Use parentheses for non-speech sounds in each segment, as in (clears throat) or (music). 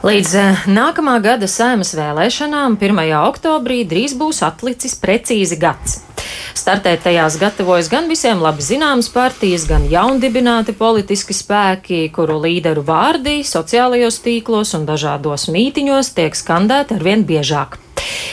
Līdz eh, nākamā gada saimas vēlēšanām, 1. oktobrī, drīz būs atlicis precīzi gads. Startēt tajās gatavojas gan visiem labi zināmas partijas, gan jaundibināti politiski spēki, kuru līderu vārdi sociālajos tīklos un dažādos mītiņos tiek skandēti arvien biežāk.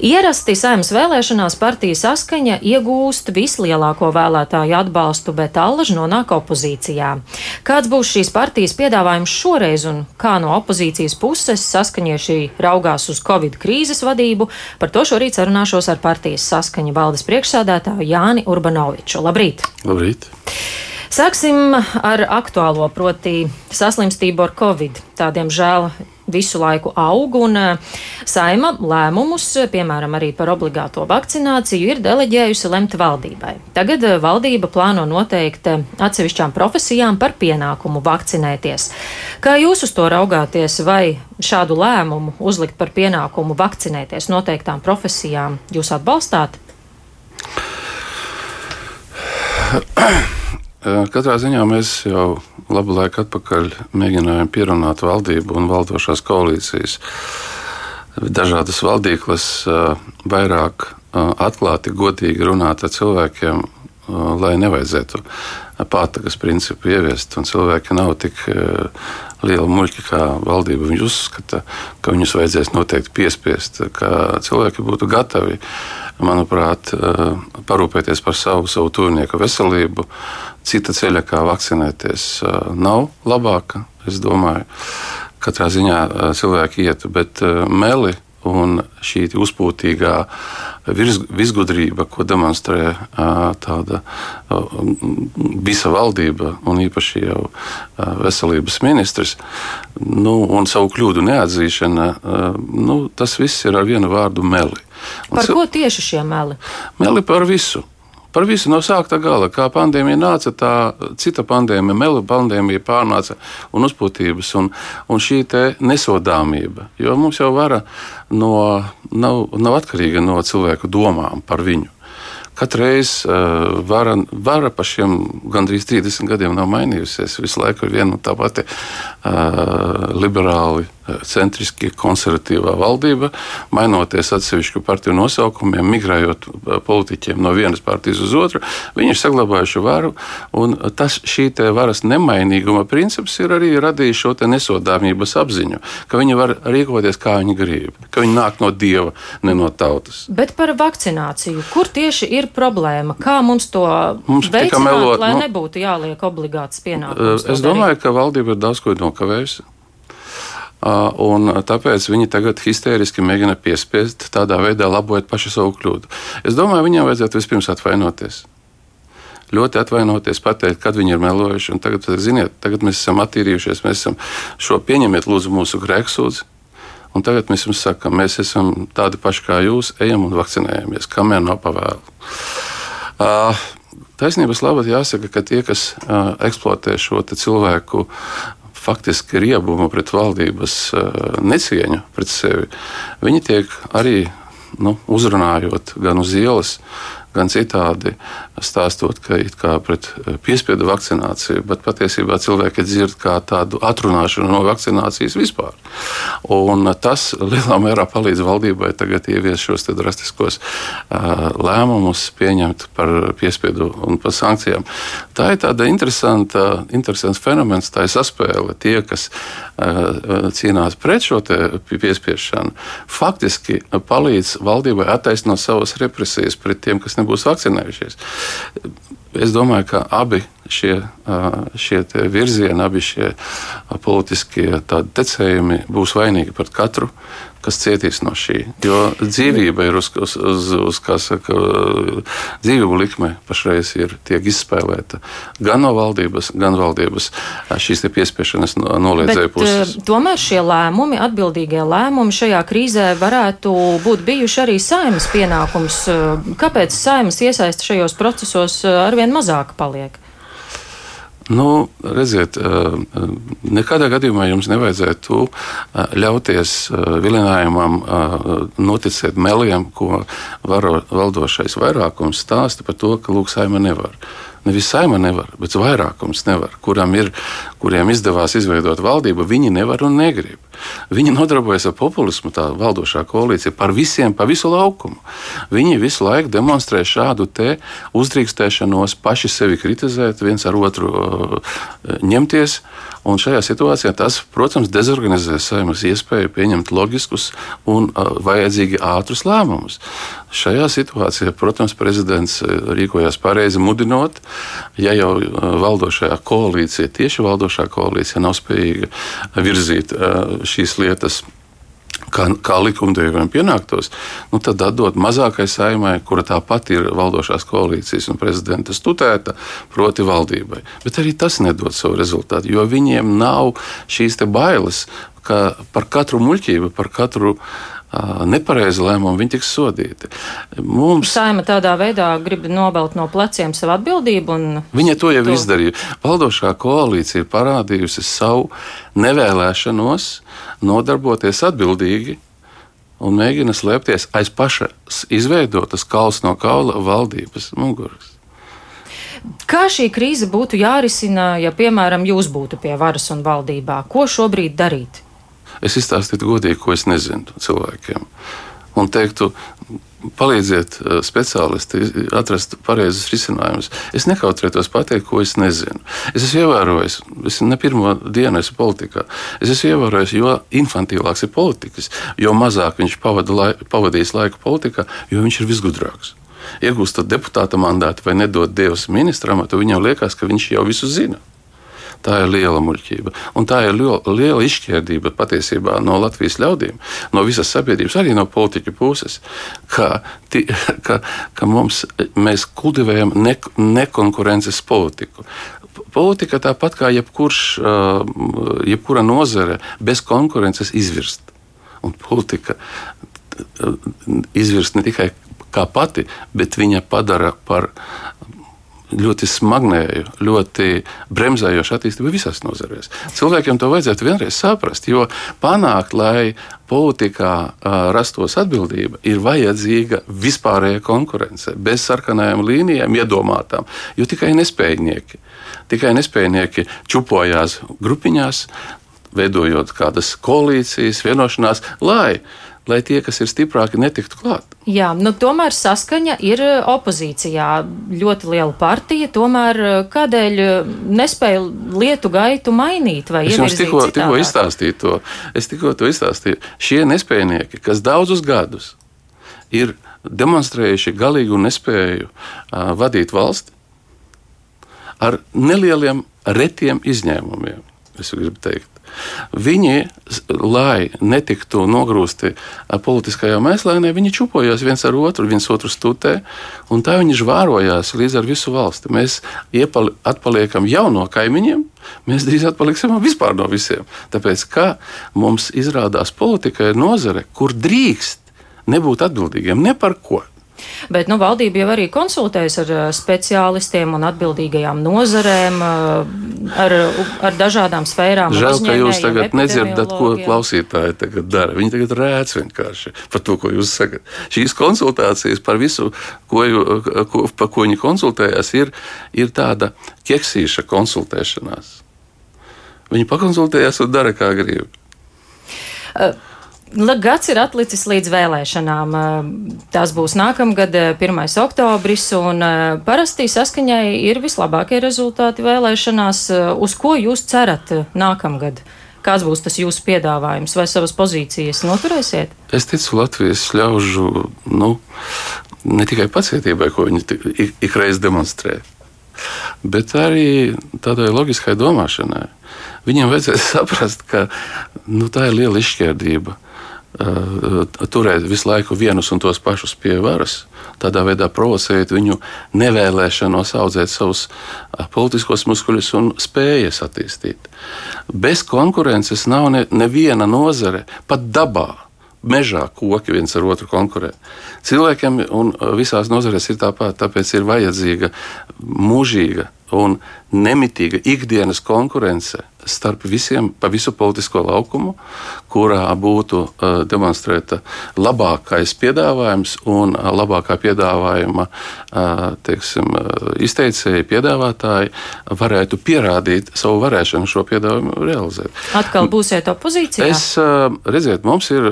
Ierasti saimnes vēlēšanās partija saskaņa iegūst vislielāko vēlētāju atbalstu, bet allaž nonāk opozīcijā. Kāds būs šīs partijas piedāvājums šoreiz un kā no opozīcijas puses saskaņieši raugās uz Covid krīzes vadību, par to šorīt sarunāšos ar partijas saskaņa valdes priekšsādātāju Jāni Urbanoviču. Labrīt! Labrīt! Sāksim ar aktuālo, proti, saslimstību ar covid. Tādiem žēl visu laiku aug, un eh, saima lēmumus, piemēram, arī par obligāto vakcināciju, ir deleģējusi lemt valdībai. Tagad eh, valdība plāno noteikt eh, atsevišķām profesijām par pienākumu vakcinēties. Kā jūs uz to raugāties, vai šādu lēmumu uzlikt par pienākumu vakcinēties noteiktām profesijām jūs atbalstāt? (clears throat) (clears throat) Katrā ziņā mēs jau labu laiku atpakaļ mēģinājām pierunāt valdību un valdošās koalīcijas. Dažādas valdības vairāk atklāti, godīgi runāt ar cilvēkiem, lai nevajadzētu pātagas principu ieviest. Cilvēki nav tik liela muļķa, kā valdība viņu uzskata, ka viņus vajadzēs noteikti piespiest, ka cilvēki būtu gatavi, manuprāt, parūpēties par savu, savu tuvinieku veselību Cita ceļa, kā vakcinēties, nav labāka. Es domāju, katrā ziņā cilvēki ietu, bet meli un šī uzpūtīgā visgudrība, ko demonstrē tāda visa valdība un īpaši jau veselības ministrs, nu, un savu kļūdu neatzīšana, nu, tas viss ir ar vienu vārdu meli. Un par ko tieši šie meli? Meli par visu. Par visu no sākta gala. Kā pandēmija nāca, tā cita pandēmija, melu pandēmija pārnāca un uzpūtības un, un šī nesodāmība. Jo mums jau vara no, nav, nav atkarīga no cilvēku domām par viņu. Katru reizi uh, vara, vara pa šiem gandrīz 30 gadiem nav mainījusies. Visu laiku ir viena un tā pati uh, liberāli centriski konservatīvā valdība, mainoties atsevišķu partiju nosaukumiem, migrējot uh, politiķiem no vienas partijas uz otru, viņi ir saglabājuši varu. Tas šī varas nemainīguma princips ir arī radījis šo nesodāmības apziņu, ka viņi var rīkoties kā viņi grib, ka viņi nāk no dieva, ne no tautas. Bet par vakcināciju, kur tieši ir problēma? Kā mums to mums veicināt, melot, lai nu, nebūtu jāliek obligāts pienākums? Es domāju, darīt? ka valdība ir daudz ko nokavējusi. Un tāpēc viņi tagad histēriski mēģina piespiest, tādā veidā labot pašu savu kļūdu. Es domāju, viņiem vajadzētu vispirms atvainoties. Ļoti atvainoties, pateikt, kad viņi ir melojuši. Tagad, ziniet, tagad mēs esam attīrījušies, mēs esam šo pieņemiet, lūdzu, mūsu grēksūdzi. Un tagad mēs jums sakām, mēs esam tādi paši kā jūs, ejam un vakcinējamies, kamēr nav pavēlu. Uh, Taisnības labāk jāsaka, ka tie, kas uh, eksploatē šo cilvēku faktiski riebumu pret valdības eh, necieņu pret sevi, viņi tiek arī nu, uzrunājot gan uz ielas, gan citādi stāstot, ka it kā pret eh, piespiedu vakcināciju, bet patiesībā cilvēki dzird kā tādu atrunāšanu no vakcinācijas vispār. Un tas lielā mērā palīdz valdībai tagad ieviest šos drastiskos uh, lēmumus, pieņemt par piespiedu un par sankcijām. Tā ir tāda interesanta, interesants fenomens, tā ir saspēle. Tie, kas uh, cīnās pret šo piespiešanu, faktiski palīdz valdībai attaisnot savas represijas pret tiem, kas nebūs vakcinējušies. Es domāju, ka abi šie, šie virzieni, abi šie politiskie tecējumi būs vainīgi par katru, kas cietīs no šī. Jo dzīvība ir uz, uz, uz, uz kā saka, dzīvību likme pašreiz ir tiek izspēlēta gan no valdības, gan valdības šīs piespiešanas noliedzēju puses. Tomēr šie lēmumi, atbildīgie lēmumi šajā krīzē varētu būt bijuši arī saimas pienākums. Kāpēc saimas iesaista šajos procesos arvien mazāk paliek? Nu, redziet, eh, eh, nekādā gadījumā jums nevajadzētu eh, ļauties vilinājumam noticēt meliem, ko varo, valdošais vairākums stāsta par to, ka lūk, saima nevar. Nevis saima nevar, bet vairākums nevar, kuram ir, kuriem izdevās izveidot valdību, viņi nevar un negrib. Viņi nodarbojas ar populismu, tā valdošā koalīcija, par visiem, pa visu laukumu. Viņi visu laiku demonstrē šādu te uzdrīkstēšanos, paši sevi kritizēt, viens ar otru uh, ņemties. Un šajā situācijā tas, protams, dezorganizē saimas iespēju pieņemt loģiskus un uh, vajadzīgi ātrus lēmumus. Šajā situācijā, protams, prezidents uh, rīkojās pareizi mudinot, ja jau valdošajā koalīcijā, tieši valdošā koalīcija nav spējīga virzīt šīs lietas kā, kā likumdevējiem pienāktos, nu, tad atdot mazākai saimai, kura tāpat ir valdošās koalīcijas un prezidenta stutēta, proti valdībai. Bet arī tas nedod savu rezultātu, jo viņiem nav šīs bailes, ka par katru muļķību, par katru nepareizi lēmumu, viņi tiks sodīti. Mums... Saima tādā veidā grib nobelt no pleciem savu atbildību. Viņa to jau to... izdarīja. Valdošā koalīcija ir parādījusi savu nevēlēšanos nodarboties atbildīgi un mēģina slēpties aiz pašas izveidotas kauls no kaula valdības muguras. Kā šī krīze būtu jārisina, ja, piemēram, jūs būtu pie varas un valdībā? Ko šobrīd darīt? Es izstāstītu godīgi, ko es nezinu cilvēkiem. Un teiktu, palīdziet eh, speciālisti atrast pareizus risinājumus. Es nekautrētos pateikt, ko es nezinu. Es esmu ievērojis, es ne pirmo dienu esmu politikā. Es esmu ievērojis, jo infantīlāks ir politikas, jo mazāk viņš pavada lai, pavadījis laiku politikā, jo viņš ir visgudrāks. Iegūstot deputāta mandātu vai nedod Dievs ministra amatu, viņam liekas, ka viņš jau visu zina. Tā ir liela muļķība. Un tā ir liela, izšķirdība patiesībā no Latvijas ļaudīm, no visas sabiedrības, arī no politiķu puses, ka, ti, (laughs) ka, ka mums, mēs kultivējam ne, nekonkurences politiku. Politika tāpat kā jebkurš, jebkura nozare, bez konkurences izvirst. Un politika izvirst ne tikai kā pati, bet viņa padara par ļoti smagnēju, ļoti bremzējošu attīstību visās nozarēs. Cilvēkiem to vajadzētu vienreiz saprast, jo panākt, lai politikā rastos atbildība, ir vajadzīga vispārēja konkurence, bez sarkanajām līnijām iedomātām, jo tikai nespējnieki, tikai nespējnieki čupojās grupiņās, veidojot kādas koalīcijas, vienošanās, lai lai tie, kas ir stiprāki, netiktu klāt. Jā, nu, tomēr saskaņa ir e, opozīcijā. Ļoti liela partija, tomēr e, kādēļ e, nespēja lietu gaitu mainīt es tikko, tikko izstāstīju to. Es tikko to izstāstīju. Šie nespējnieki, kas daudzus gadus ir demonstrējuši galīgu nespēju uh, vadīt valsti ar nelieliem, retiem izņēmumiem, es gribu teikt. Viņi, lai netiktu nogrūsti politiskajā mēslēnē, viņi čupojās viens ar otru, viens otru stutē, un tā viņi žvārojās līdz ar visu valsti. Mēs iepali, atpaliekam jau no kaimiņiem, mēs drīz atpaliksim vispār no visiem. Tāpēc, kā mums izrādās politika ir nozare, kur drīkst nebūt atbildīgiem ne par ko. Bet nu, valdība jau arī konsultējas ar eh, speciālistiem un atbildīgajām nozarēm, eh, ar, ar dažādām sfērām. Žēl, ka jūs tagad nedzirdat, ko klausītāji tagad dara. Viņi tagad rēc vienkārši par to, ko jūs sakat. Šīs konsultācijas par visu, ko, ko, par ko viņi konsultējās, ir, ir tāda keksīša konsultēšanās. Viņi pakonsultējās un dara, kā grib. Uh. Gads ir atlicis līdz vēlēšanām. Tās būs nākamgad, 1. oktobris, un parasti saskaņai ir vislabākie rezultāti vēlēšanās. Uz ko jūs cerat nākamgad? Kāds būs tas jūsu piedāvājums vai savas pozīcijas noturēsiet? Es ticu Latvijas ļaužu nu, ne tikai pacietībai, ko viņi ikreiz demonstrē, bet arī tādai loģiskai domāšanai. Viņiem vajadzēja (laughs) saprast, ka nu, tā ir liela izšķērdība turēt visu laiku vienus un tos pašus pie varas, tādā veidā provocējot viņu nevēlēšanos audzēt savus politiskos muskuļus un spējas attīstīt. Bez konkurences nav ne, neviena nozare, pat dabā. Mežā koki viens ar otru konkurē. Cilvēkiem un visās nozarēs ir tāpat, tāpēc ir vajadzīga mūžīga un nemitīga ikdienas konkurence starp visiem, pa visu politisko laukumu, kurā būtu uh, demonstrēta labākais piedāvājums un uh, labākā piedāvājuma uh, teiksim, izteicēji, piedāvātāji varētu pierādīt savu varēšanu šo piedāvājumu realizēt. Atkal būsiet opozīcijā? Es, redziet, mums ir.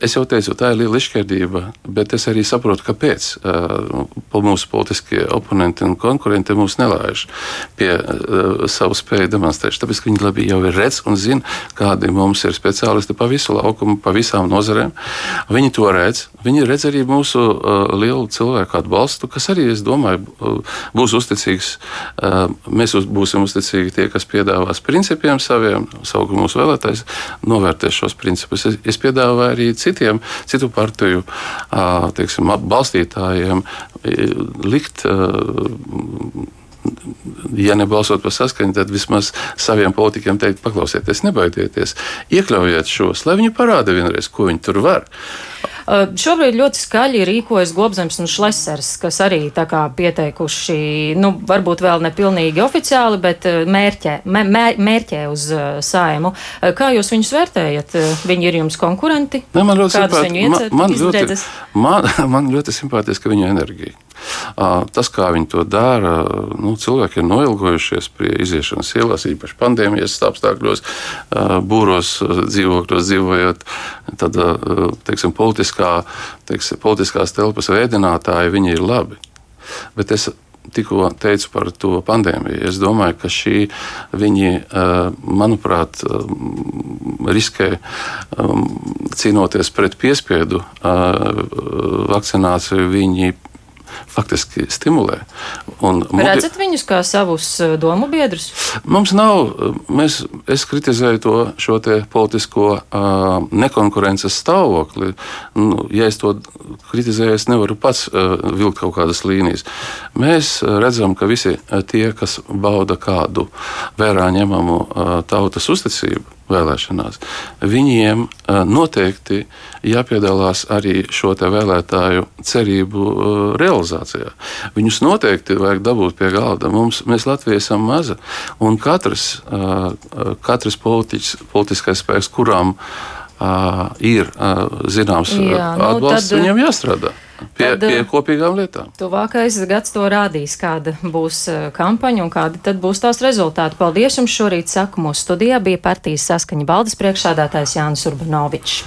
Es jau teicu, tā ir liela izšķirdība, bet es arī saprotu, kāpēc mūsu politiskie oponenti un konkurenti mūs nelaiž pie savu spēju demonstrēšanas. Tāpēc viņi labi jau ir redz un zina, kādi mums ir speciālisti pa visu laukumu, pa visām nozarēm. Viņi to redz. Viņi redz arī mūsu lielu cilvēku atbalstu, kas arī, es domāju, būs uzticīgs. Mēs būsim uzticīgi tie, kas piedāvās principiem saviem, savukārt mūsu vēlētājs novērtēs šos principus. Es, es piedāvāju arī citiem, citu partiju teiksim, balstītājiem likt ja nebalsot par saskaņu, tad vismaz saviem politikiem teikt, paklausieties, nebaidieties, iekļaujiet šos, lai viņi parāda vienreiz, ko viņi tur var. Šobrīd ļoti skaļi rīkojas Gobzems un Šlesers, kas arī tā kā pieteikuši, nu, varbūt vēl nepilnīgi oficiāli, bet mērķē, mē, mērķē uz saimu. Kā jūs viņus vērtējat? Viņi ir jums konkurenti? Ne, (laughs) man ļoti simpātiski. Man, man, ļoti, man, man ļoti simpātiski viņu enerģija. Tas, kā viņi to dara, nu, cilvēki ir noilgojušies pie iziešanas ielās, īpaši pandēmijas apstākļos, būros dzīvokļos dzīvojot. Tad, teiksim, politiskā, teiksim, politiskās telpas veidinātāji, viņi ir labi. Bet es tikko teicu par to pandēmiju. Es domāju, ka šī viņi, manuprāt, riskē cīnoties pret piespiedu vakcināciju. Viņi faktiski stimulē. Un Redzat viņus kā savus eh, domu biedrus? Mums nav, mēs, es kritizēju to šo politisko uh, nekonkurences stāvokli. Nu, ja es to kritizēju, es nevaru pats uh, vilkt kaut kādas līnijas. Mēs redzam, ka visi tie, kas bauda kādu vērā ņemamu uh, tautas uzticību, vēlēšanās. Viņiem noteikti jāpiedalās arī šo vēlētāju cerību realizācijā. Viņus noteikti vajag dabūt pie galda. Mums, mēs Latvijā esam maza, un katrs, katrs politiķis, politiskais spēks, kuram ir zināms Jā, nu, atbalsts, tad... viņam jāstrādā pie, tad, pie kopīgām lietām. Tuvākais gads to rādīs, kāda būs eh, kampaņa un kādi tad būs tās rezultāti. Paldies jums šorīt, saku, mūsu studijā bija partijas saskaņa baldas priekšsādātājs Jānis Urbanovičs.